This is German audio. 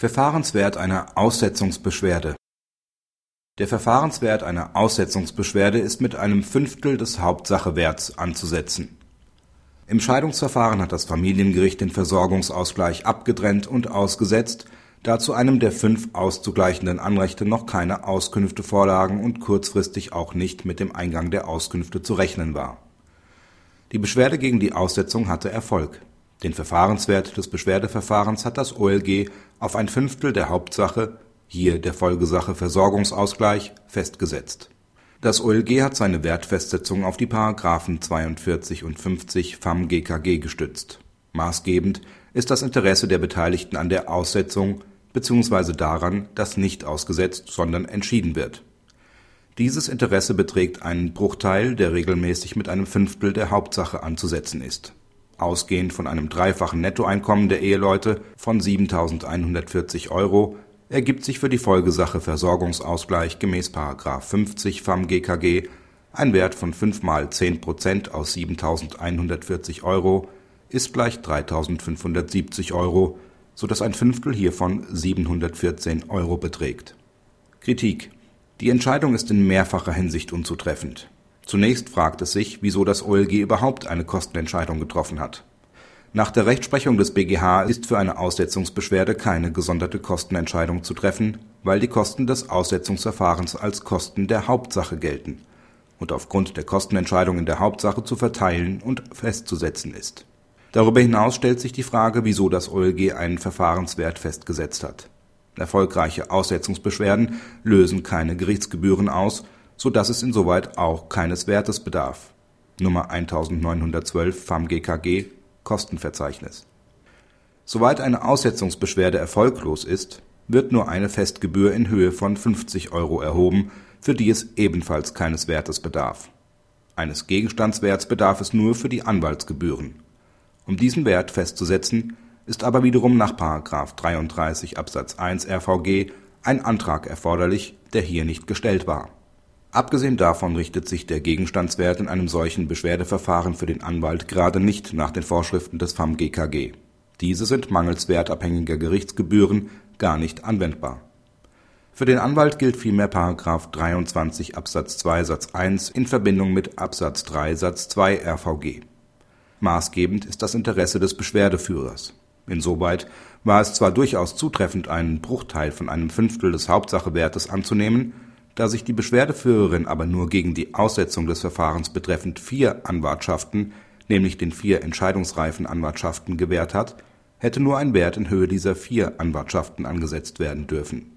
Verfahrenswert einer Aussetzungsbeschwerde Der Verfahrenswert einer Aussetzungsbeschwerde ist mit einem Fünftel des Hauptsachewerts anzusetzen. Im Scheidungsverfahren hat das Familiengericht den Versorgungsausgleich abgetrennt und ausgesetzt, da zu einem der fünf auszugleichenden Anrechte noch keine Auskünfte vorlagen und kurzfristig auch nicht mit dem Eingang der Auskünfte zu rechnen war. Die Beschwerde gegen die Aussetzung hatte Erfolg den Verfahrenswert des Beschwerdeverfahrens hat das OLG auf ein Fünftel der Hauptsache (hier der Folgesache Versorgungsausgleich) festgesetzt. Das OLG hat seine Wertfestsetzung auf die § 42 und 50 FAM-GKG gestützt. Maßgebend ist das Interesse der Beteiligten an der Aussetzung bzw. daran, dass nicht ausgesetzt, sondern entschieden wird. Dieses Interesse beträgt einen Bruchteil, der regelmäßig mit einem Fünftel der Hauptsache anzusetzen ist ausgehend von einem dreifachen Nettoeinkommen der Eheleute von 7.140 Euro ergibt sich für die Folgesache Versorgungsausgleich gemäß § 50 FAM-GKG ein Wert von 5 mal 10 Prozent aus 7.140 Euro ist gleich 3.570 Euro, so dass ein Fünftel hiervon 714 Euro beträgt. Kritik Die Entscheidung ist in mehrfacher Hinsicht unzutreffend Zunächst fragt es sich, wieso das OLG überhaupt eine Kostenentscheidung getroffen hat. Nach der Rechtsprechung des BGH ist für eine Aussetzungsbeschwerde keine gesonderte Kostenentscheidung zu treffen, weil die Kosten des Aussetzungsverfahrens als Kosten der Hauptsache gelten und aufgrund der Kostenentscheidung in der Hauptsache zu verteilen und festzusetzen ist. Darüber hinaus stellt sich die Frage, wieso das OLG einen Verfahrenswert festgesetzt hat. Erfolgreiche Aussetzungsbeschwerden lösen keine Gerichtsgebühren aus so dass es insoweit auch keines Wertes bedarf Nummer 1912 FAM-GKG Kostenverzeichnis. Soweit eine Aussetzungsbeschwerde erfolglos ist, wird nur eine Festgebühr in Höhe von 50 Euro erhoben, für die es ebenfalls keines Wertes bedarf. Eines Gegenstandswerts bedarf es nur für die Anwaltsgebühren. Um diesen Wert festzusetzen, ist aber wiederum nach § 33 Absatz 1 RVG ein Antrag erforderlich, der hier nicht gestellt war Abgesehen davon richtet sich der Gegenstandswert in einem solchen Beschwerdeverfahren für den Anwalt gerade nicht nach den Vorschriften des FAM-GKG. Diese sind mangels wertabhängiger Gerichtsgebühren gar nicht anwendbar. Für den Anwalt gilt vielmehr § 23 Absatz 2 Satz 1 in Verbindung mit Absatz 3 Satz 2 RVG. Maßgebend ist das Interesse des Beschwerdeführers. Insoweit war es zwar durchaus zutreffend, einen Bruchteil von einem Fünftel des Hauptsachewertes anzunehmen da sich die Beschwerdeführerin aber nur gegen die Aussetzung des Verfahrens betreffend vier Anwartschaften, nämlich den vier entscheidungsreifen Anwartschaften gewährt hat, hätte nur ein Wert in Höhe dieser vier Anwartschaften angesetzt werden dürfen